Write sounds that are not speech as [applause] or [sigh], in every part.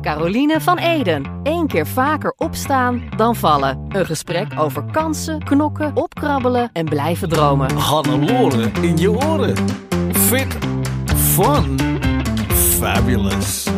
Caroline van Eden. Eén keer vaker opstaan dan vallen. Een gesprek over kansen, knokken, opkrabbelen en blijven dromen. Hannelore in je oren. Fit, fun, fabulous.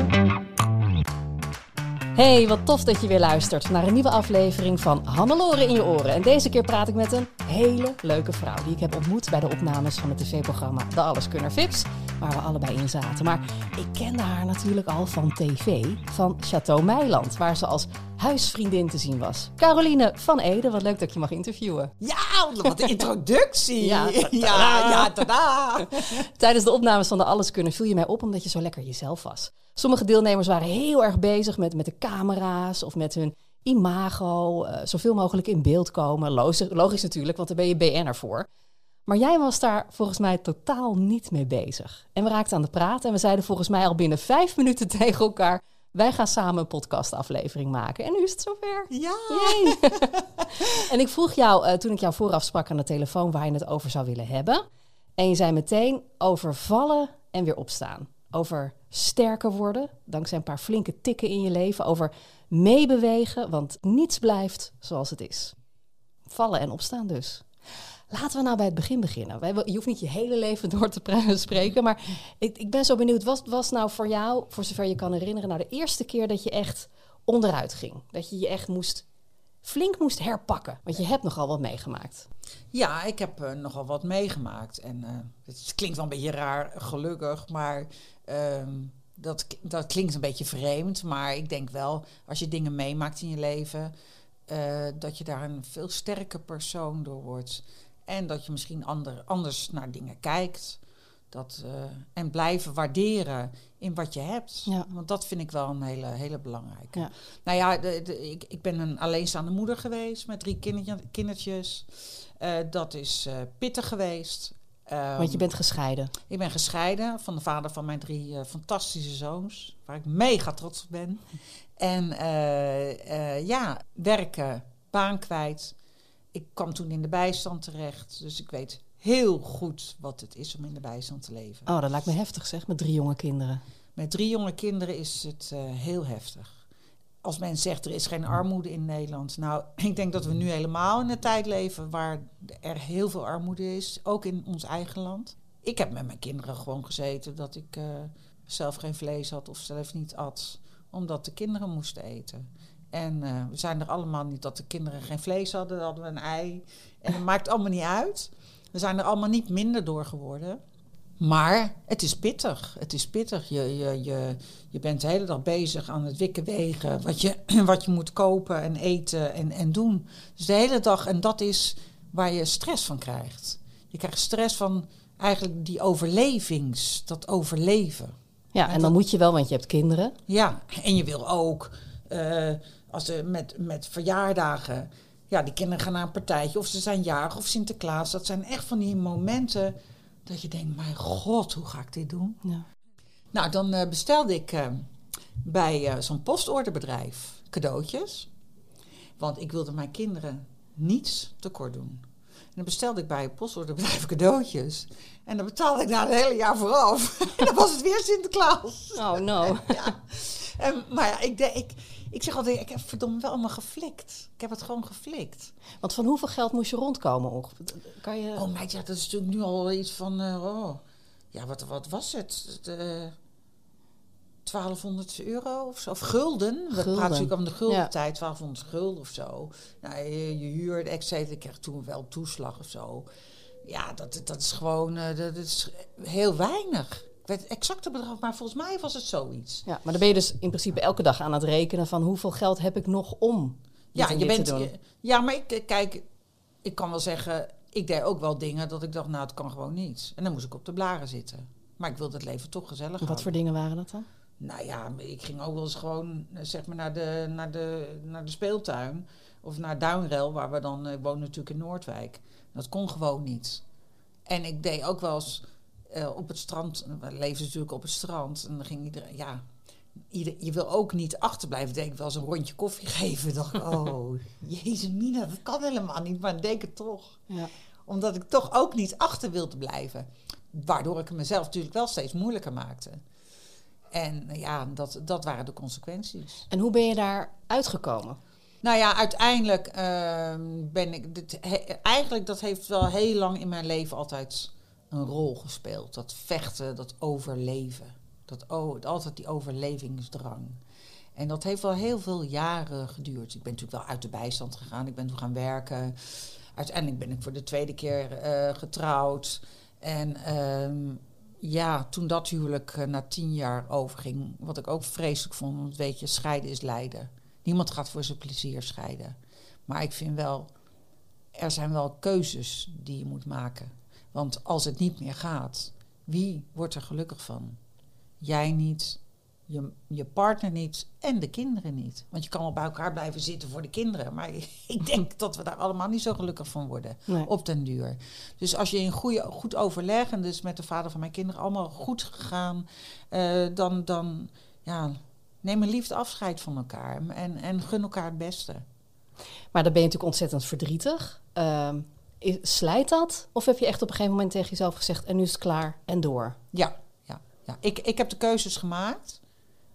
Hey, wat tof dat je weer luistert naar een nieuwe aflevering van Hannelore in je oren. En deze keer praat ik met een hele leuke vrouw die ik heb ontmoet bij de opnames van het tv-programma De Alleskunner Vips, waar we allebei in zaten. Maar ik kende haar natuurlijk al van tv, van Chateau Meiland, waar ze als huisvriendin te zien was. Caroline van Ede, wat leuk dat je mag interviewen. Ja, wat een introductie. Ja, ja, ja, tada. [laughs] Tijdens de opnames van de Alleskunner viel je mij op omdat je zo lekker jezelf was. Sommige deelnemers waren heel erg bezig met, met de camera's of met hun imago, eh, zoveel mogelijk in beeld komen. Logisch, logisch natuurlijk, want daar ben je BN'er voor. Maar jij was daar volgens mij totaal niet mee bezig. En we raakten aan de praten en we zeiden volgens mij al binnen vijf minuten [laughs] tegen elkaar... wij gaan samen een podcastaflevering maken. En nu is het zover. Ja. [laughs] En ik vroeg jou, eh, toen ik jou vooraf sprak aan de telefoon... waar je het over zou willen hebben. En je zei meteen over vallen en weer opstaan. Over sterker worden, dankzij een paar flinke tikken in je leven. Over meebewegen, want niets blijft zoals het is. Vallen en opstaan dus. Laten we nou bij het begin beginnen. Je hoeft niet je hele leven door te [laughs] spreken, maar ik, ik ben zo benieuwd. Wat was nou voor jou, voor zover je kan herinneren, nou de eerste keer dat je echt onderuit ging? Dat je je echt moest, flink moest herpakken? Want je hebt nogal wat meegemaakt. Ja, ik heb eh, nogal wat meegemaakt. En eh, het klinkt wel een beetje raar, gelukkig, maar ehm, dat, dat klinkt een beetje vreemd. Maar ik denk wel, als je dingen meemaakt in je leven, eh, dat je daar een veel sterker persoon door wordt. En dat je misschien ander, anders naar dingen kijkt. Dat, eh, en blijven waarderen in wat je hebt. Ja. Want dat vind ik wel een hele, hele belangrijke. Ja. Nou ja, de, de- ik, ik ben een alleenstaande moeder geweest met drie kindertje- kindertjes. Eh, dat is eh, pittig geweest. Ehm, Want je bent gescheiden. Ik ben gescheiden van de vader van mijn drie fantastische zoons, waar ik mega trots op ben. En ja, werken, baan kwijt. Ik kwam toen in de bijstand terecht, dus ik weet heel goed wat het is om in de bijstand te leven. Oh, dat lijkt me heftig zeg, met drie jonge kinderen. Met drie jonge kinderen is het eh, heel heftig. Als men zegt er is geen armoede in Nederland. Nou, [clears throat] ik denk dat we nu helemaal in een tijd leven waar er heel veel armoede is. Ook in ons eigen land. Ik heb met mijn kinderen gewoon gezeten dat ik eh, zelf geen vlees had of zelf niet at. Omdat de kinderen moesten eten. En eh, we zijn er allemaal niet dat de kinderen geen vlees hadden. Dan hadden we een ei. En dat maakt allemaal niet uit. We zijn er allemaal niet minder door geworden. Maar het is pittig. Het is pittig. Je, je, je, je bent de hele dag bezig aan het wikken wegen. Wat je, [clears throat] wat je moet kopen en eten en, en doen. Dus de hele dag. En dat is waar je stress van krijgt. Je krijgt stress van eigenlijk die overlevings. Dat overleven. Ja, En en dan dat- moet je wel, want je hebt kinderen. Ja, en je wil ook eh, als ze met, met verjaardagen. Ja, die kinderen gaan naar een partijtje. Of ze zijn jarig of Sinterklaas. Dat zijn echt van die momenten dat je denkt: mijn god, hoe ga ik dit doen? Ja. Nou, dan eh, bestelde ik eh, bij eh, zo'n postorderbedrijf cadeautjes. Want ik wilde mijn kinderen niets tekort doen. En dan bestelde ik bij een postorderbedrijf [laughs] cadeautjes. En dan betaalde ik na het hele jaar vooraf. [laughs] en dan was het weer Sinterklaas. Oh no. [laughs] Ja. En, maar ja, ik, denk- ik, ik zeg altijd, ik heb verdomme wel allemaal geflikt. Ik heb het gewoon geflikt. Want van hoeveel geld moest je rondkomen? ongeveer? Kan je... Oh meid, ja, dat is natuurlijk nu al iets van, eh, oh, ja, wat, wat was het? De 1200 euro of zo. Of gulden. We praten natuurlijk om de gulden Ja. tijd. 1200 gulden of zo. Nou, je, je huur, et cetera. Ik kreeg toen wel toeslag of zo. Ja, dat, dat is gewoon... eh, dat is heel weinig. Weet het exacte bedrag, maar volgens mij was het zoiets. Ja, maar dan ben je dus in principe elke dag aan het rekenen van hoeveel geld heb ik nog om Ja, je bent, te doen. je- ja, maar ik, eh, kijk, ik kan wel zeggen, ik deed ook wel dingen dat ik dacht, nou, het kan gewoon niet. En dan moest ik op de blaren zitten. Maar ik wilde het leven toch gezellig Wat voor dingen waren dat dan? Nou ja, ik ging ook wel eens gewoon, eh, zeg maar, naar de, naar de, naar de speeltuin. Of naar Duinrel, waar we dan, eh, ik woon natuurlijk in Noordwijk. Dat kon gewoon niet. En ik deed ook wel eens eh, op het strand, we leefden natuurlijk op het strand. En dan ging iedereen, ja, ieder, je wil ook niet achterblijven. Denk ik wel eens een rondje koffie [laughs] geven. dacht oh, jezus mina, dat kan helemaal niet. Maar denk het toch. Ja. Omdat ik toch ook niet achter wilde blijven. Waardoor ik het mezelf natuurlijk wel steeds moeilijker maakte. En eh, ja, dat, dat waren de consequenties. En hoe ben je daar uitgekomen? Nou ja, uiteindelijk ehm, ben ik. Dit, he- eigenlijk dat heeft wel heel lang in mijn leven altijd een rol gespeeld. Dat vechten, dat overleven. Dat, altijd die overlevingsdrang. En dat heeft wel heel veel jaren geduurd. Ik ben natuurlijk wel uit de bijstand gegaan. Ik ben toen gaan werken. Uiteindelijk ben ik voor de tweede keer eh, getrouwd. En ehm, ja, toen dat huwelijk eh, na tien jaar overging, wat ik ook vreselijk vond, want weet je, scheiden is lijden. Niemand gaat voor zijn plezier scheiden. Maar ik vind wel, er zijn wel keuzes die je moet maken. Want als het niet meer gaat, wie wordt er gelukkig van? Jij niet, je, je partner niet en de kinderen niet. Want je kan wel bij elkaar blijven zitten voor de kinderen. Maar [laughs] ik denk dat we daar allemaal niet zo gelukkig van worden Nee. op den duur. Dus als je in goede, goed overleg, en dus met de vader van mijn kinderen allemaal goed gegaan, eh, dan, dan ja, neem een liefde afscheid van elkaar en, en gun elkaar het beste. Maar dan ben je natuurlijk ontzettend verdrietig. Ehm, slijt dat? Of heb je echt op een gegeven moment tegen jezelf gezegd... en nu is het klaar en door? Ja, ja, ja. Ik, ik heb de keuzes gemaakt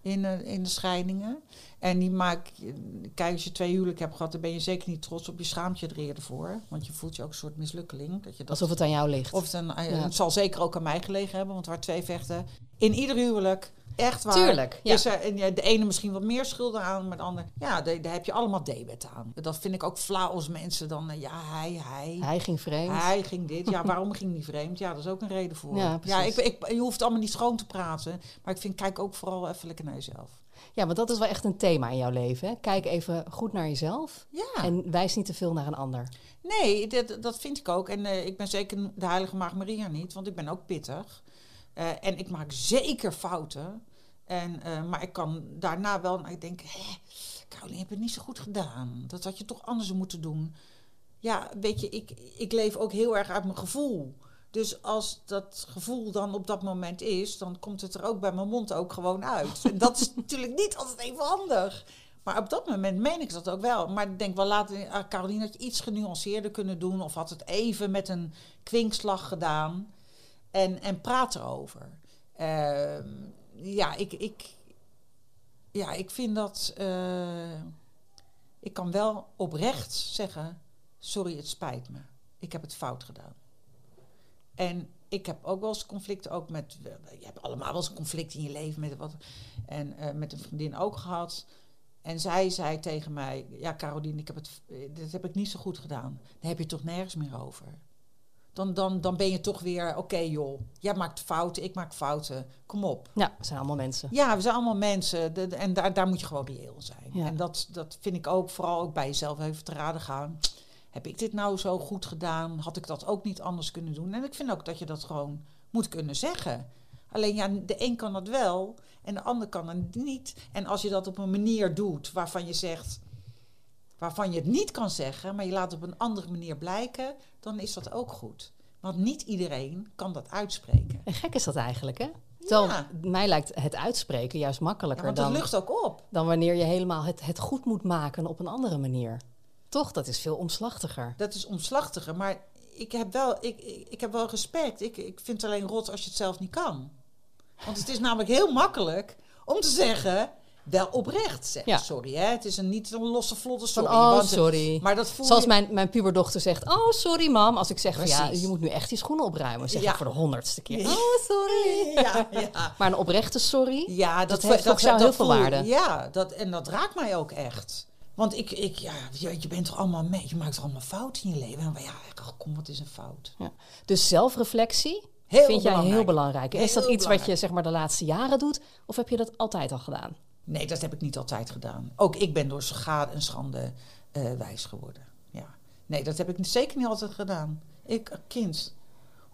in, eh, in de scheidingen. En die maak je- Kijk, als je twee huwelijken hebt gehad, dan ben je zeker niet trots op. Je schaamt je er eerder voor. Want je voelt je ook een soort mislukkeling. Dat je dat Alsof het aan jou ligt. Of het, een, eh, Ja. het zal zeker ook aan mij gelegen hebben, want waar twee vechten. In ieder huwelijk, echt waar. Tuurlijk, ja. Er, ja, de ene misschien wat meer schulden aan, maar de ander... Ja, daar, daar heb je allemaal debet aan. Dat vind ik ook flauw als mensen dan... eh, ja, hij, hij... Hij ging vreemd. Hij ging dit. Ja, waarom ging hij vreemd? Ja, dat is ook een reden voor. Ja, Ja, precies. ik, ik, je hoeft het allemaal niet schoon te praten. Maar ik vind, kijk ook vooral even lekker naar jezelf. Ja, want dat is wel echt een thema in jouw leven. Hè? Kijk even goed naar jezelf. Ja. En wijs niet te veel naar een ander. Nee, dat, dat vind ik ook. En eh, ik ben zeker de heilige Maagd Maria niet, want ik ben ook pittig. Eh, en ik maak zeker fouten. En, eh, maar ik kan daarna wel, nou, ik denk, hé, Caroline, heb je het niet zo goed gedaan. Dat had je toch anders moeten doen. Ja, weet je, ik, ik leef ook heel erg uit mijn gevoel. Dus als dat gevoel dan op dat moment is, dan komt het er ook bij mijn mond ook gewoon uit. En dat is [laughs] natuurlijk niet altijd even handig. Maar op dat moment meen ik dat ook wel. Maar ik denk wel later, ah, Caroline, had je iets genuanceerder kunnen doen. Of had het even met een kwinkslag gedaan. En, en praat erover. Ehm, ja, ik, ik, ja, ik vind dat. eh, ik kan wel oprecht zeggen: Sorry, het spijt me. Ik heb het fout gedaan. En ik heb ook wel eens conflicten, ook met. Je hebt allemaal wel eens een conflict in je leven met wat. En eh, met een vriendin ook gehad. En zij zei tegen mij: Ja, Caroline, ik heb het, eh, dit heb ik niet zo goed gedaan. Daar heb je toch nergens meer over. Dan, dan, dan ben je toch weer: Oké, joh, jij maakt fouten, ik maak fouten. Kom op. Ja, we zijn allemaal mensen. Ja, we zijn allemaal mensen. De- de- en daar, daar moet je gewoon reëel zijn. Ja. En dat, dat vind ik ook, vooral ook bij jezelf even te raden gaan. Heb ik dit nou zo goed gedaan? Had ik dat ook niet anders kunnen doen? En ik vind ook dat je dat gewoon moet kunnen zeggen. Alleen ja, de een kan dat wel en de ander kan het niet. En als je dat op een manier doet waarvan je zegt, waarvan je het niet kan zeggen, maar je laat het op een andere manier blijken, dan is dat ook goed. Want niet iedereen kan dat uitspreken. En gek is dat eigenlijk, hè? Terwijl Ja. mij lijkt het uitspreken juist Ja, makkelijker dat dan, lucht ook op. dan wanneer je helemaal het, het goed moet maken op een andere manier. Toch? Dat is veel omslachtiger. Dat is omslachtiger, maar ik heb wel, ik, ik, ik heb wel respect. Ik, ik vind het alleen rot als je het zelf niet kan. Want het is namelijk heel makkelijk om te zeggen: wel oprecht zeggen. Ja. Sorry, hè? Het is een niet een losse vlotte Van, sorry. oh, want- sorry. Maar dat voel Zoals je- mijn, mijn puberdochter zegt, oh, sorry mam. Als ik zeg, van, ja, je moet nu echt je schoenen opruimen. Zeg Ja. ik voor de honderdste keer, Ja. oh, sorry. [laughs] Ja, ja. Maar een oprechte sorry, Ja, dat, heeft volgens jou heel veel waarde. Ja, dat, en dat raakt mij ook echt. Want ik, ik ja, je, je bent toch allemaal mee, je maakt toch allemaal fouten in je leven. En ja, kom, wat is een fout? Ja. Dus zelfreflectie Heel vind jij heel belangrijk. is dat iets wat je zeg maar de laatste jaren doet? Of heb je dat altijd al gedaan? Nee, dat heb ik niet altijd gedaan. Ook ik ben door schade en schande eh, wijs geworden. Ja. Nee, dat heb ik zeker niet altijd gedaan. Ik, eh, kind,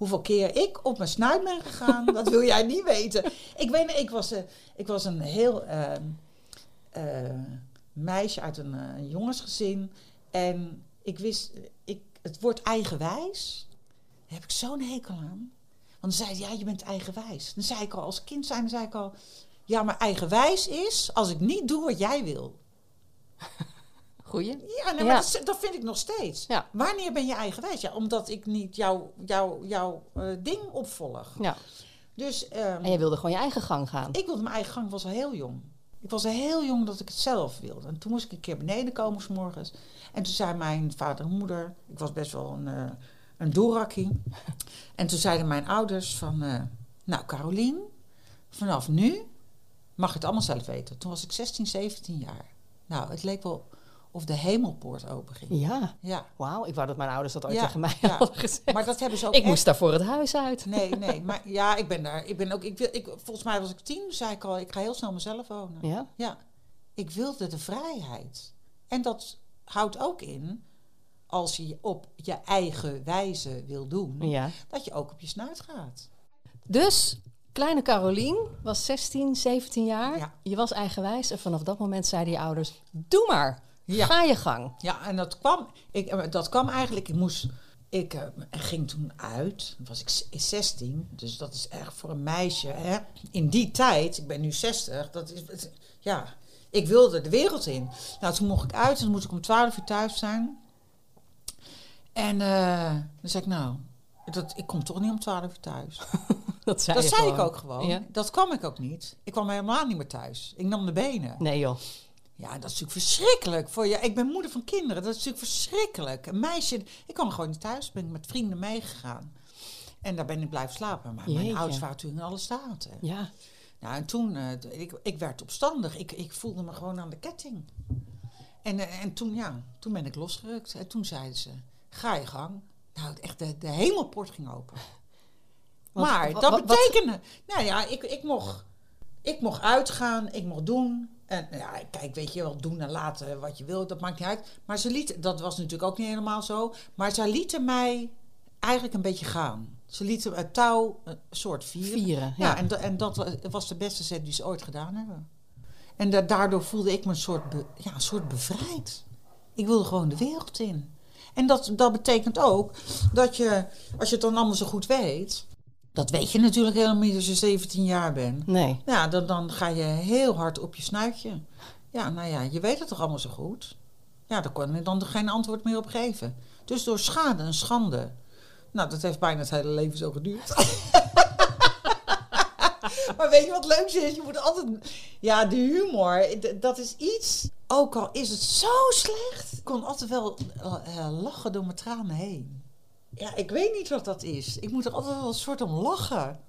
hoeveel keer ik op mijn snuit ben gegaan, dat wil jij niet weten. Ik weet ik was, eh, ik was een heel eh, eh, meisje uit een jongensgezin. En ik wist, ik, het woord eigenwijs, daar heb ik zo'n hekel aan. Want dan zei ze, ja, je bent eigenwijs. Dan zei ik al, als kind zei ik al... Ja, maar eigenwijs is als ik niet doe wat jij wil. [laughs] Goeie? Ja, nee, Ja. maar dat, dat vind ik nog steeds. Ja. Wanneer ben je eigenwijs? Ja, omdat ik niet jouw jou, jou, eh, ding opvolg. Ja. Dus ehm, En je wilde gewoon je eigen gang gaan. ik wilde mijn eigen gang, was al heel jong. Ik was al heel jong dat ik het zelf wilde. En toen moest ik een keer beneden komen s morgens. En toen zei mijn vader en moeder... Ik was best wel een, eh een. [laughs] En toen zeiden mijn ouders van... eh, nou, Carolien, vanaf nu mag het allemaal zelf weten. Toen was ik 16, 17 jaar. Nou, het leek wel of de hemelpoort open ging. Ja. Ja, Wauw, ik wou dat mijn ouders dat ooit Ja, tegen mij ja. hadden gezegd. maar dat hebben ze ook ik echt- moest daar voor het huis uit. Nee, nee, maar ja, ik ben daar. Ik ben ook, ik wil, ik, volgens mij was ik tien, zei ik al, ik ga heel snel mezelf wonen. Ja? Ja, ik wilde de vrijheid. En dat houdt ook in, als je op je eigen wijze wil doen, Ja. dat je ook op je snuit gaat. Dus, kleine Carolien was 16, 17 jaar. Ja. Je was eigenwijs. En vanaf dat moment zeiden je ouders, doe maar. Ja. Ga je gang. Ja, en dat kwam, ik, eh, dat kwam eigenlijk, ik moest, ik eh, ging toen uit, was ik z- 16, dus dat is erg voor een meisje. Hè? In die tijd, ik ben nu 60, dat is, ja, ik wilde de wereld in. Nou, toen mocht ik uit en moest ik om 12 uur thuis zijn. En eh, dan zei ik, nou, dat, ik kom toch niet om 12 uur thuis. [laughs] Dat zei, dat zei ik ook gewoon. Ja. Dat kwam ik ook niet. Ik kwam helemaal niet meer thuis. Ik nam de benen. Nee joh. Ja, dat is natuurlijk verschrikkelijk. Voor je. Ik ben moeder van kinderen. Dat is natuurlijk verschrikkelijk. Een meisje, ik kwam gewoon niet thuis. Ben ik met vrienden meegegaan. En daar ben ik blijven slapen. Maar mijn ouders waren toen in alle staten. Ja. Nou, en toen, eh, ik, ik werd opstandig. Ik, ik voelde me gewoon aan de ketting. En, eh, en toen, ja, toen ben ik losgerukt. En toen zeiden ze, ga je gang. Nou, echt, de, de hemelpoort ging open. [laughs] Maar dat wat- betekende, nou ja, ik, ik, mocht, ik mocht uitgaan, ik mocht doen. En nou ja, kijk, weet je wel, doen en laten wat je wil, dat maakt niet uit. Maar ze lieten, dat was natuurlijk ook niet helemaal zo. Maar zij lieten mij eigenlijk een beetje gaan. Ze lieten het touw een soort vieren. Vieren, Ja, ja. en, en dat wa- was de beste zet die ze ooit gedaan hebben. En da- daardoor voelde ik me een soort, ja, een soort bevrijd. Ik wilde gewoon de wereld in. En dat, dat betekent ook dat je, als je het dan allemaal zo goed weet... Dat weet je natuurlijk helemaal niet als je 17 jaar bent. Nee. Ja, dan, dan ga je heel hard op je snuitje. Ja, nou ja, je weet het toch allemaal zo goed? Ja, daar kon ik dan geen antwoord meer op geven. Dus door schade en schande. Nou, dat heeft bijna het hele leven zo geduurd. [laughs] maar weet je wat leuk is? Je moet altijd... Ja, de humor, dat is iets... Ook al is het zo slecht, ik kon altijd wel eh, eh, lachen door mijn tranen heen. Ja, ik weet niet wat dat is. Ik moet er altijd wel een soort om lachen.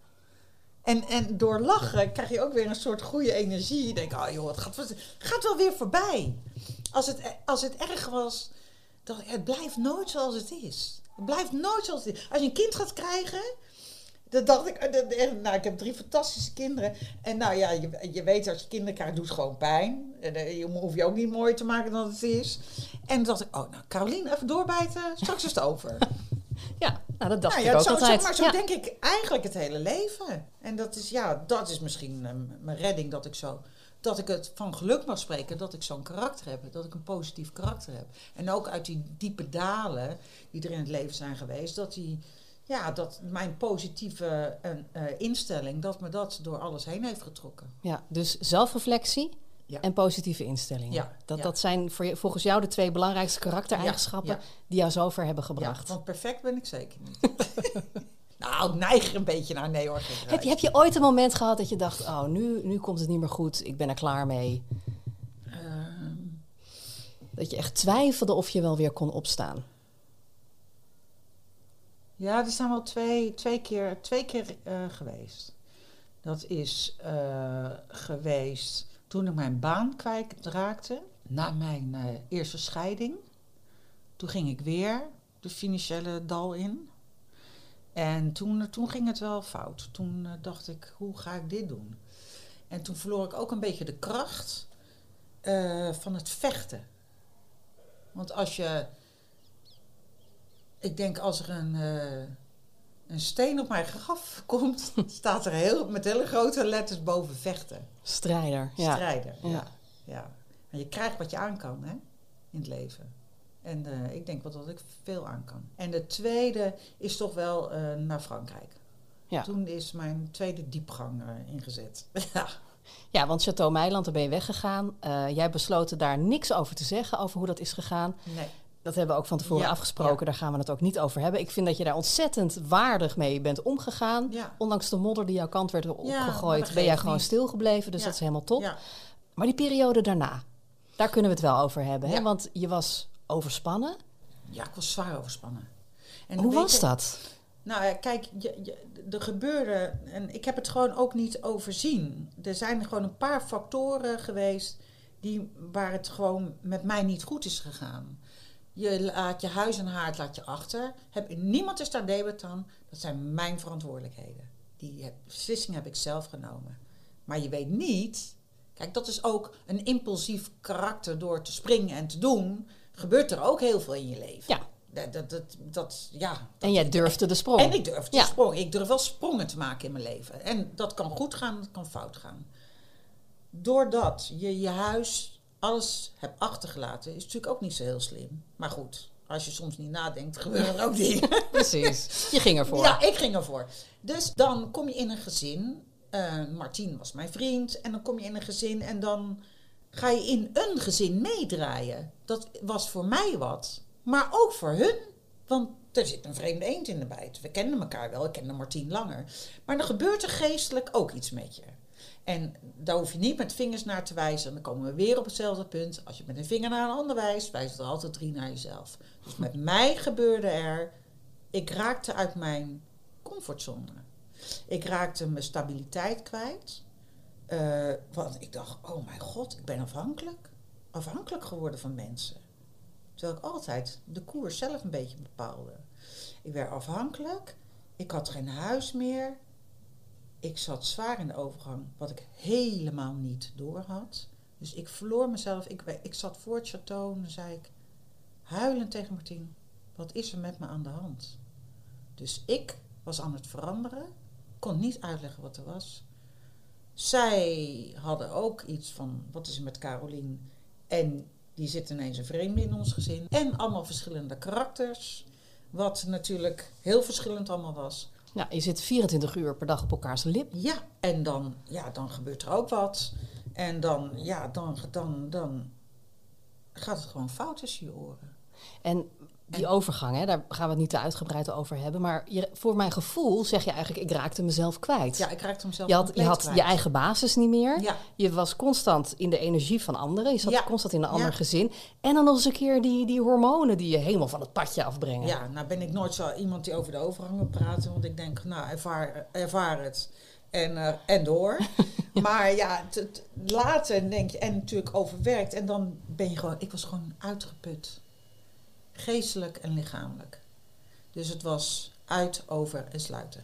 En, en door lachen krijg je ook weer een soort goede energie. Je denkt, oh joh, het gaat, gaat wel weer voorbij. Als het, als het erg was, dan, het blijft nooit zoals het is. Het blijft nooit zoals het is. Als je een kind gaat krijgen, dan dacht ik, eh, nou, ik heb drie fantastische kinderen. En nou ja, je, je weet als je kinderen krijgt, doet het gewoon pijn. En eh, je hoef je ook niet mooier te maken dan het is. En toen dacht ik, oh nou, Carolien, even doorbijten, straks is het over. [laughs] Ja, nou, dat dacht Nou ik ja, ook zo, zo- altijd. maar zo Ja. denk ik eigenlijk het hele leven. En dat is, ja, dat is misschien eh, mijn redding dat ik zo. Dat ik het van geluk mag spreken dat ik zo'n karakter heb. Dat ik een positief karakter heb. En ook uit die diepe dalen die er in het leven zijn geweest. Dat die, ja, dat mijn positieve eh, eh, instelling, dat me dat door alles heen heeft getrokken. Ja, dus zelfreflectie Ja. en positieve instellingen. Ja, Dat, ja. dat zijn voor je, volgens jou de twee belangrijkste karaktereigenschappen die jou zover hebben Ja, gebracht. want perfect ben ik zeker niet. [laughs] Nou, ik neig er een beetje naar nee hoor. Heb je, heb je ooit een moment gehad dat je dacht, oh, nu, nu komt het niet meer goed, ik ben er klaar mee? Ehm, Dat je echt twijfelde of je wel weer kon opstaan. Ja, er zijn wel twee, twee keer, twee keer eh, geweest. Dat is eh, geweest toen ik mijn baan kwijtraakte. Na mijn eh, eerste scheiding. Toen ging ik weer de financiële dal in. En toen, toen ging het wel fout. Toen dacht ik, hoe ga ik dit doen? En toen verloor ik ook een beetje de kracht van het vechten. Want als je ik denk als er een, eh, een steen op mijn graf [laughs] komt, staat er heel, met hele grote letters boven vechten. Strijder, ja. Strijden. Ja. Ja. Je krijgt wat je aan kan hè, in het leven. En eh, ik denk wel dat ik veel aan kan. En de tweede is toch wel eh, naar Frankrijk. Ja. Toen is mijn tweede diepgang ingezet. [laughs] ja. Ja, want Chateau Meiland, daar ben je weggegaan. Eh, jij besloten daar niks over te zeggen, over hoe dat is gegaan. Nee. Dat hebben we ook van tevoren Ja, afgesproken, ja. daar gaan we het ook niet over hebben. Ik vind dat je daar ontzettend waardig mee bent omgegaan. Ja. Ondanks de modder die jouw kant werd opgegooid, ben jij gewoon stilgebleven. Dus dat is helemaal top. Maar die periode daarna, daar kunnen we het wel over hebben. Hè? Want je was overspannen. ja, ik was zwaar overspannen. En Hoe was dat? Nou kijk, je, je, er gebeurde, en ik heb het gewoon ook niet overzien. Er zijn gewoon een paar factoren geweest die, waar het gewoon met mij niet goed is gegaan. Je laat je huis en haard laat je achter. Heb, niemand is daar debet aan. Dat zijn mijn verantwoordelijkheden. Die heb- beslissing heb ik zelf genomen. Maar je weet niet. Kijk, dat is ook een impulsief karakter door te springen en te doen. Gebeurt er ook heel veel in je leven. Ja. Dat, dat, dat, dat- ja, dat- En jij durfde de sprong. en ik durf de sprong. Ik durf wel sprongen te maken in mijn leven. En dat kan goed gaan, dat kan fout gaan. Doordat je je huis, alles hebt achtergelaten, is natuurlijk ook niet zo heel slim. Maar goed, als je soms niet nadenkt, gebeuren er ook dingen. [laughs] Precies. Je ging ervoor. Ja, ik ging ervoor. Dus dan kom je in een gezin. eh Martien was mijn vriend. En dan kom je in een gezin en dan ga je in een gezin meedraaien. Dat was voor mij wat. Maar ook voor hun. Want er zit een vreemde eend in de bijt. We kenden elkaar wel. Ik kende Martien langer. Maar dan gebeurt er geestelijk ook iets met je. En daar hoef je niet met vingers naar te wijzen. Dan komen we weer op hetzelfde punt. Als je met een vinger naar een ander wijst, wijst er altijd drie naar jezelf. Dus met mij gebeurde er ik raakte uit mijn comfortzone. Ik raakte mijn stabiliteit kwijt. Eh, want ik dacht, oh mijn god, ik ben afhankelijk. Afhankelijk geworden van mensen. Terwijl ik altijd de koers zelf een beetje bepaalde. Ik werd afhankelijk. Ik had geen huis meer. Ik zat zwaar in de overgang, wat ik helemaal niet door had. Dus ik verloor mezelf. Ik, ik zat voor het château en zei ik, huilend tegen Martien, wat is er met me aan de hand? Dus ik was aan het veranderen, kon niet uitleggen wat er was. Zij hadden ook iets van, wat is er met Carolien? En die zit ineens een vreemde in ons gezin. En allemaal verschillende karakters, wat natuurlijk heel verschillend allemaal was. Nou, je zit 24 uur per dag op elkaars lip. Ja, en dan, ja, dan gebeurt er ook wat. En dan, ja, dan, dan, dan gaat het gewoon fout tussen je oren. En die overgang, hè, daar gaan we het niet te uitgebreid over hebben. Maar je, voor mijn gevoel zeg je eigenlijk, ik raakte mezelf kwijt. Ja, ik raakte mezelf je had, je, had kwijt. je eigen basis niet meer. Ja. Je was constant in de energie van anderen. Je zat Ja. constant in een ander Ja. gezin. En dan nog eens een keer die, die hormonen die je helemaal van het padje afbrengen. Ja, nou ben ik nooit zo iemand die over de overgangen praat. Want ik denk, nou, ervaar, ervaar het. En, eh, en door. [laughs] Maar ja, later denk je, en natuurlijk overwerkt. En dan ben je gewoon, ik was gewoon uitgeput. Geestelijk en lichamelijk. Dus het was uit, over en sluiten.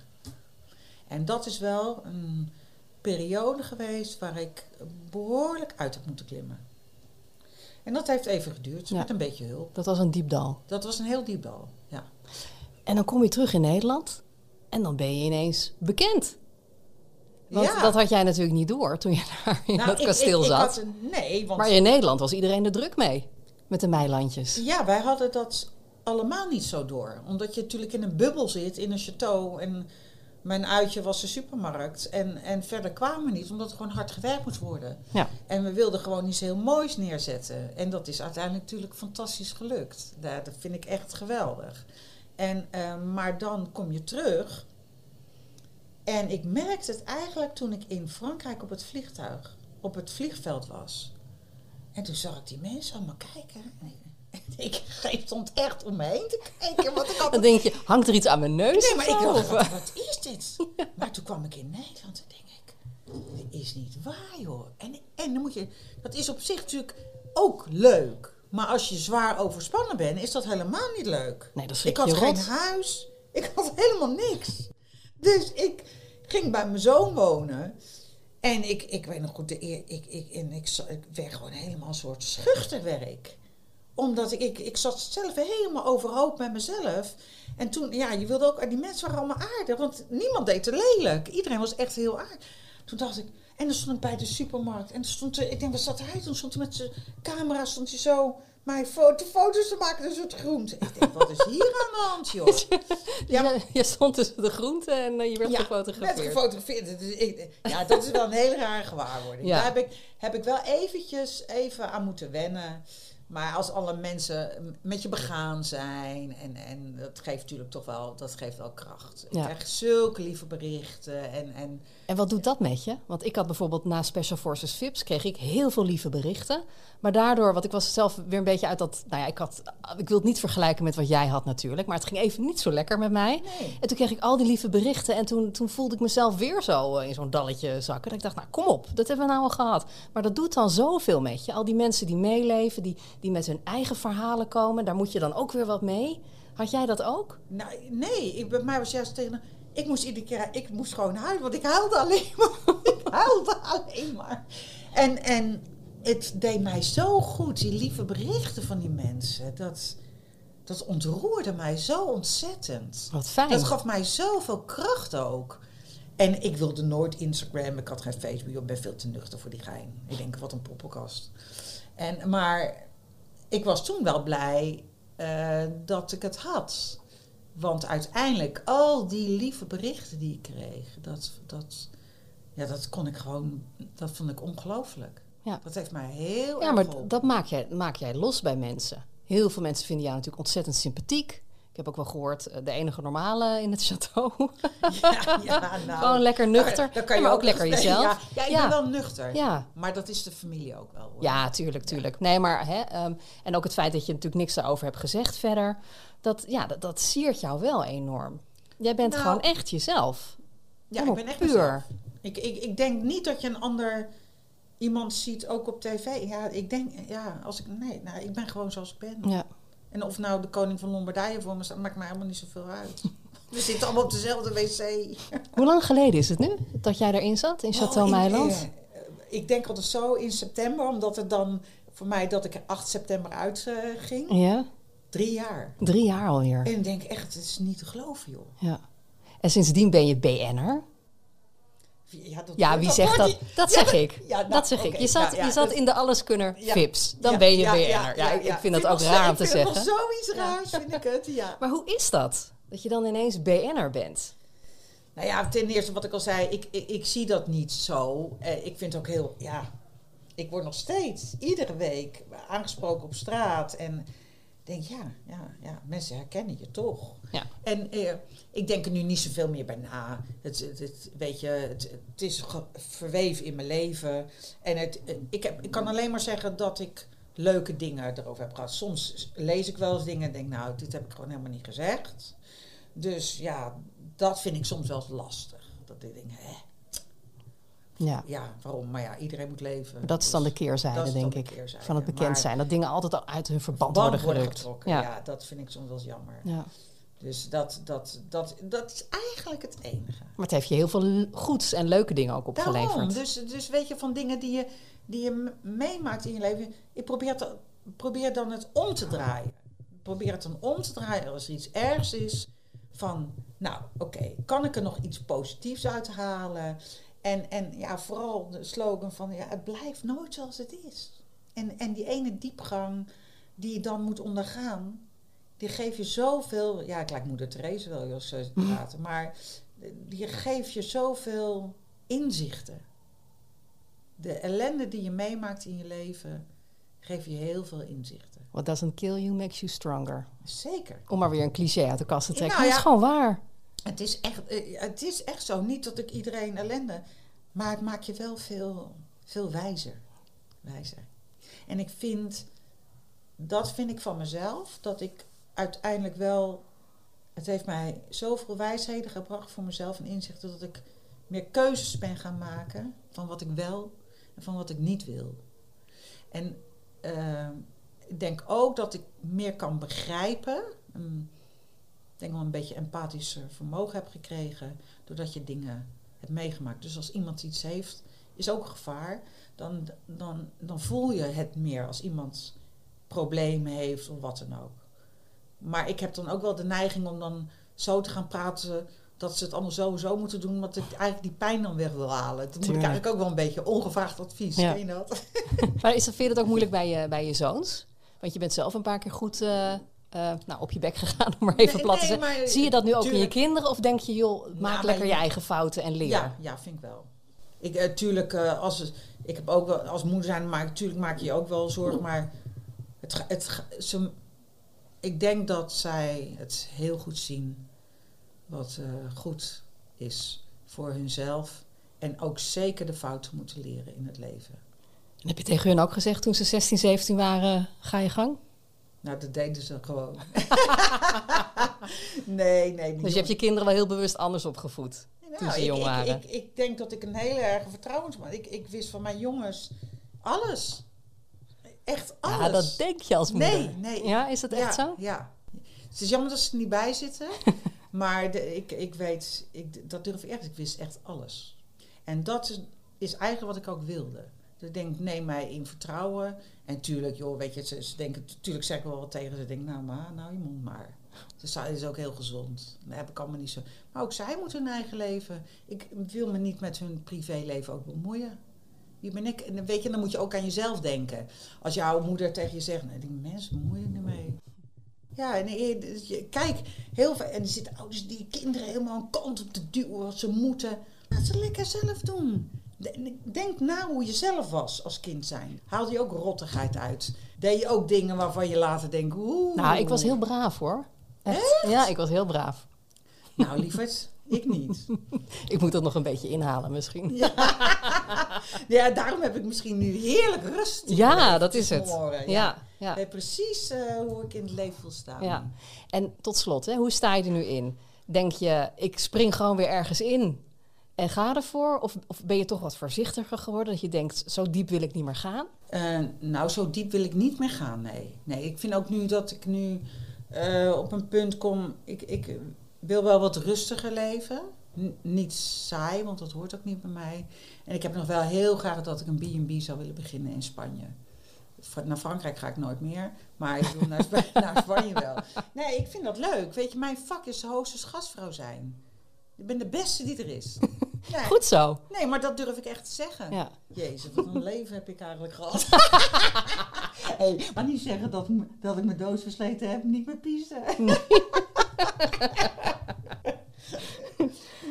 En dat is wel een periode geweest waar ik behoorlijk uit heb moeten klimmen. En dat heeft even geduurd, Ja. met een beetje hulp. Dat was een diep dal. Dat was een heel diep dal, ja. En dan kom je terug in Nederland. En dan ben je ineens bekend. Want Ja. dat had jij natuurlijk niet door toen je [laughs] daar in Nou, dat kasteel ik, ik zat. had een- nee, want Maar in Nederland was iedereen er druk mee. Met de meilandjes. ja, wij hadden dat allemaal niet zo door. Omdat je natuurlijk in een bubbel zit, in een château. En mijn uitje was de supermarkt. En, en verder kwamen we niet, omdat er gewoon hard gewerkt moest worden. Ja. En we wilden gewoon iets heel moois neerzetten. En dat is uiteindelijk natuurlijk fantastisch gelukt. Dat, dat vind ik echt geweldig. En, eh, maar dan kom je terug En ik merkte het eigenlijk toen ik in Frankrijk op het vliegtuig, op het vliegveld was. En toen zag ik die mensen allemaal kijken. En ik, stond echt om me heen te kijken. Want ik had [laughs] Dan denk je, hangt er iets aan mijn neus? Nee, maar ik dacht, wat, wat is dit? [laughs] Maar toen kwam ik in Nederland en denk ik, dit is niet waar joh. En, en dan moet je, dat is op zich natuurlijk ook leuk. Maar als je zwaar overspannen bent, is dat helemaal niet leuk. Nee, dat Ik had geen rot. huis, ik had helemaal niks. Dus ik ging bij mijn zoon wonen. En ik, ik weet nog goed, de eer, ik, ik, en ik, werd gewoon helemaal een soort schuchterwerk omdat ik, ik, ik zat zelf helemaal overhoop met mezelf. En toen, ja, je wilde ook, die mensen waren allemaal aardig, want niemand deed te lelijk. Iedereen was echt heel aardig. Toen dacht ik, en dan stond ik bij de supermarkt. En toen stond er, ik denk, wat zat hij? Toen stond hij met zijn camera, stond hij zo foto, foto's te maken, een soort groente. Ik denk, wat is hier aan de hand, joh? [laughs] ja, jij, jij stond tussen de groenten en eh, je werd Ja, gefotografeerd. Gefotografeerd. Dus ik, ja, dat is wel een hele rare gewaarwording. Ja. Daar heb ik, heb ik wel eventjes even aan moeten wennen. Maar als alle mensen met je begaan zijn, en, en dat geeft natuurlijk toch wel, dat geeft wel kracht. Ik Ja. krijg zulke lieve berichten. En, en En wat doet dat met je? Want ik had bijvoorbeeld na Special Forces VIPs kreeg ik heel veel lieve berichten. Maar daardoor, want ik was zelf weer een beetje uit dat... Nou ja, ik, had, ik wil het niet vergelijken met wat jij had natuurlijk. Maar het ging even niet zo lekker met mij. Nee. En toen kreeg ik al die lieve berichten. En toen, toen voelde ik mezelf weer zo eh, in zo'n dalletje zakken. Dat ik dacht, nou kom op, dat hebben we nou al gehad. Maar dat doet dan zoveel met je. Al die mensen die meeleven, die, die met hun eigen verhalen komen. Daar moet je dan ook weer wat mee. Had jij dat ook? nou, nee, ik, bij mij was juist tegen. Ik moest iedere keer, ik moest gewoon huilen, want ik huilde alleen [laughs] maar. ik huilde alleen maar. En, en het deed mij zo goed, die lieve berichten van die mensen. Dat, dat ontroerde mij zo ontzettend. Wat fijn. Dat gaf mij zoveel kracht ook. En ik wilde nooit Instagram, ik had geen Facebook, ik ben veel te nuchter voor die gein. Ik denk, wat een poppenkast. En, maar ik was toen wel blij eh, dat ik het had. Want uiteindelijk, al die lieve berichten die ik kreeg, dat, dat, ja, dat kon ik gewoon, dat vond ik ongelooflijk. Ja. Dat heeft mij heel Ja, maar dat maak jij, maak jij los bij mensen. Heel veel mensen vinden jou natuurlijk ontzettend sympathiek. Ik heb ook wel gehoord, eh, de enige normale in het château. [laughs] Ja, ja, [laughs] nou, Gewoon lekker nuchter. Dan kan Ja, je maar ook lekker [laughs] jezelf. Ja, ja ik ben wel nuchter. Ja. Maar dat is de familie ook wel. hoor. Ja, tuurlijk, tuurlijk. Nee, maar hè, ehm, en ook het feit dat je natuurlijk niks daarover hebt gezegd verder, dat, ja, dat, dat siert jou wel enorm. Jij bent Nou, gewoon echt jezelf. Ja, ik ben echt puur. Ik, ik, ik denk niet dat je een ander iemand ziet, ook op tv. Ja, ik denk, ja, als ik, nee, nou, ik ben gewoon zoals ik ben. Ja. En of nou de koning van Lombardije voor me staat, maakt mij helemaal niet zoveel uit. [laughs] We zitten allemaal op dezelfde wc. Hoe lang geleden is het nu dat jij erin zat in Château Oh, in- Meiland? eh, ik denk altijd zo in september, omdat het dan voor mij dat ik er 8 september uit eh, ging. Ja, Drie jaar. drie jaar alweer. En ik denk echt, het is niet te geloven, joh. Ja. En sindsdien ben je BN'er. Ja, dat, Ja, wie zegt dat? die- Dat [laughs] zeg ik. ja, nou, dat zeg ik. Je zat, je zat dus- in de alleskunner VIPs. Dan ben je BN'er. ja, ik, ik vind dat ook raar om te ik zeggen. nog zoiets raars, vind ik het, ja. Maar hoe is dat? Dat je dan ineens BN'er bent? Nou ja, ten eerste wat ik al zei, ik, ik, ik zie dat niet zo. Eh, ik vind ook heel, ja, ik word nog steeds iedere week aangesproken op straat en denk, ja, ja, ja, mensen herkennen je toch. Ja. En eh, ik denk er nu niet zoveel meer bij na. Het, het, het- weet je, het, het is verweven in mijn leven. En het, eh, ik, heb, ik kan alleen maar zeggen dat ik leuke dingen erover heb gehad. Soms lees ik wel eens dingen en denk, nou, dit heb ik gewoon helemaal niet gezegd. Dus ja, dat vind ik soms wel eens lastig. Dat ik denk, hè, Ja. ja, waarom? Maar ja, iedereen moet leven. Dat is dan de Dus keerzijde, is dan denk de ik. keerzijde. Van het bekend zijn. Dat dingen altijd al uit hun verband, verband worden gerukt. getrokken. Ja. Ja. dat vind ik soms wel jammer. Ja. Dus dat, dat, dat, dat is eigenlijk het enige. Maar het heeft je heel veel goeds en leuke dingen ook opgeleverd. Daarom. Dus, dus weet je, van dingen die je, die je meemaakt in je leven. Ik probeer, te, probeer dan het om te draaien. Probeer het dan om te draaien als er iets ergs is. Van, nou, oké, kan ik er nog iets positiefs uithalen? En, en ja, vooral de slogan van, ja, het blijft nooit zoals het is. En, en die ene diepgang die je dan moet ondergaan, die geeft je zoveel... Ja, ik lijk moeder Therese wel, als ze praten. Maar die geeft je zoveel inzichten. De ellende die je meemaakt in je leven, geeft je heel veel inzichten. What doesn't kill you makes you stronger. Zeker. Om maar weer een cliché uit de kast te trekken. Nou ja. dat is gewoon waar. Het is, echt, eh, het is echt zo. Niet dat ik iedereen ellende. Maar het maakt je wel veel, veel wijzer. wijzer. En ik vind, dat vind ik van mezelf, dat ik uiteindelijk wel. Het heeft mij zoveel wijsheden gebracht voor mezelf en inzichten dat ik meer keuzes ben gaan maken van wat ik wel en van wat ik niet wil. En uh, ik denk ook dat ik meer kan begrijpen. Ik denk wel een beetje empathisch vermogen heb gekregen. Doordat je dingen hebt meegemaakt. Dus als iemand iets heeft, is ook een gevaar. Dan, dan, dan voel je het meer als iemand problemen heeft of wat dan ook. Maar ik heb dan ook wel de neiging om dan zo te gaan praten dat ze het allemaal sowieso moeten doen, want ik eigenlijk die pijn dan weg wil halen. Dan moet ik eigenlijk ook wel een beetje ongevraagd advies. Ja. je dat? [laughs] maar is dat, [laughs] vind je dat ook moeilijk bij je, bij je zoons? Want je bent zelf een paar keer goed uh, uh, nou, op je bek gegaan, [laughs] om maar even nee, plat te nee, zeggen. Zie je dat nu ook in je kinderen? Of denk je, joh, maak nou, lekker je eigen fouten en leer? Ja, ja vind ik wel. Ik, uh, tuurlijk, als, ik heb ook wel, als moeder zijn, maar natuurlijk maak je je ook wel zorgen. Maar het, het, ze, ik denk dat zij het heel goed zien wat goed is voor hunzelf. En ook zeker de fouten moeten leren in het leven. En heb je tegen hun ook gezegd toen ze 16, 17 waren, ga je gang? Nou, dat deden ze gewoon. [laughs] nee, nee. Dus je hebt je kinderen wel heel bewust anders opgevoed nou, toen ze jong waren? Ik, ik, ik, denk dat ik een hele erge vertrouwensman... Ik, ik wist van mijn jongens alles. Echt alles. Ja, dat denk je als moeder. Nee, nee. Ja, is dat echt zo? Ja. Het is jammer dat ze er niet bij zitten. [laughs] maar de, ik, ik weet, ik, dat durf ik echt. Ik wist echt alles. En dat is, is eigenlijk wat ik ook wilde. Dus ik denk, neem mij in vertrouwen. En tuurlijk, joh, weet je, ze, denken, tuurlijk zeg ik wel wat tegen ze. denk, nou maar, nou je mond maar. Dus dat is ook heel gezond. Dat heb ik allemaal niet zo. Maar ook zij moeten hun eigen leven. Ik wil me niet met hun privéleven ook bemoeien. Wie ben ik? En weet je, dan moet je ook aan jezelf denken. Als jouw moeder tegen je zegt, nee, die mensen bemoeien ermee. Ja, en je, kijk, heel veel. En er zitten ouders die kinderen helemaal een kant op te duwen wat ze moeten. Laat ze lekker zelf doen. Denk na hoe je zelf was als kind zijn. Haalde je ook rottigheid uit? Deed je ook dingen waarvan je later denkt... Oeh. Nou, ik was heel braaf hoor. Echt? Ja, ik was heel braaf. Nou, lieverd, ik niet. [laughs] ik moet dat nog een beetje inhalen misschien. Ja, [laughs] ja daarom heb ik misschien nu heerlijk rust. Ja, dat is het. Ja, ja. ja. precies uh, hoe ik in het leven wil staan. Ja. En tot slot, hè, hoe sta je er nu in? Denk je, ik spring gewoon weer ergens in en ga ervoor? Of, of ben je toch wat voorzichtiger geworden? Dat je denkt, zo diep wil ik niet meer gaan? Uh, nou, zo diep wil ik niet meer gaan, nee. Nee, ik vind ook nu dat ik nu uh, op een punt kom... Ik, ik wil wel wat rustiger leven. Niet saai, want dat hoort ook niet bij mij. En ik heb nog wel heel graag dat ik een B&B zou willen beginnen in Spanje. Naar Frankrijk ga ik nooit meer, maar ik wil naar, [laughs] naar Spanje wel. Nee, ik vind dat leuk. Weet je, mijn vak is hoogstens gastvrouw zijn. Ik ben de beste die er is. [laughs] Nee. Goed zo. Nee, maar dat durf ik echt te zeggen. Ja. Jezus, wat een [laughs] leven heb ik eigenlijk gehad. [laughs] hey, maar niet zeggen dat, dat ik mijn doos versleten heb, niet meer piezen.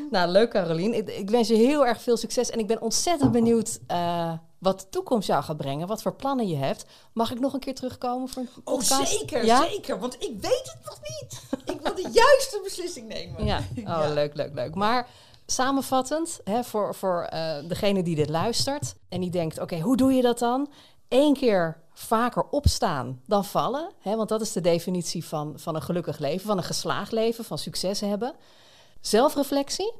[laughs] nou, leuk Carolien. Ik, ik, wens je heel erg veel succes en ik ben ontzettend benieuwd uh, wat de toekomst jou gaat brengen, wat voor plannen je hebt. Mag ik nog een keer terugkomen voor een oh, podcast? Oh, zeker, ja? zeker, want ik weet het nog niet. ik wil de [laughs] juiste beslissing nemen. Ja, [laughs] oh, ja. leuk, leuk, leuk. Maar samenvattend, hè, voor, voor uh, degene die dit luistert en die denkt: oké, hoe doe je dat dan? Eén keer vaker opstaan dan vallen, hè, want dat is de definitie van, van een gelukkig leven, van een geslaagd leven, van succes hebben. Zelfreflectie.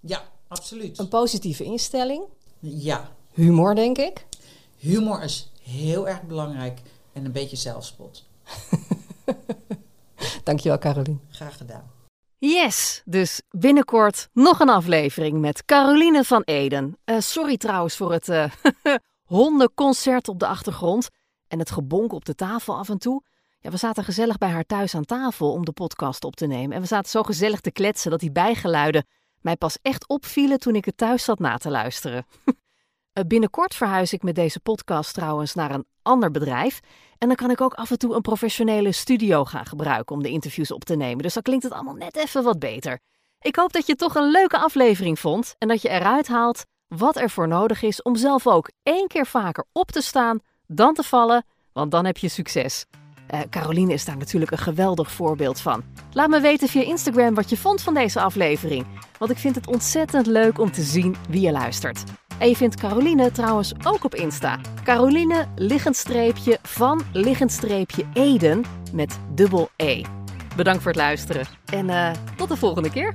Ja, absoluut. Een positieve instelling. Ja. Humor, denk ik. Humor is heel erg belangrijk en een beetje zelfspot. [laughs] Dankjewel, Caroline. Graag gedaan. Yes, dus binnenkort nog een aflevering met Caroline van Eden. Uh, sorry trouwens voor het uh, [laughs] hondenconcert op de achtergrond en het gebonk op de tafel af en toe. Ja, we zaten gezellig bij haar thuis aan tafel om de podcast op te nemen. En we zaten zo gezellig te kletsen dat die bijgeluiden mij pas echt opvielen toen ik het thuis zat na te luisteren. [laughs] Eh, binnenkort verhuis ik met deze podcast trouwens naar een ander bedrijf. En dan kan ik ook af en toe een professionele studio gaan gebruiken om de interviews op te nemen. Dus dan klinkt het allemaal net even wat beter. Ik hoop dat je toch een leuke aflevering vond en dat je eruit haalt wat er voor nodig is om zelf ook één keer vaker op te staan dan te vallen, want dan heb je succes. Uh, Caroline is daar natuurlijk een geweldig voorbeeld van. Laat me weten via Instagram wat je vond van deze aflevering. Want ik vind het ontzettend leuk om te zien wie je luistert. En je vindt Caroline trouwens ook op Insta. Caroline liggendstreepje van liggendstreepje Eden met dubbel E. Bedankt voor het luisteren en uh, tot de volgende keer.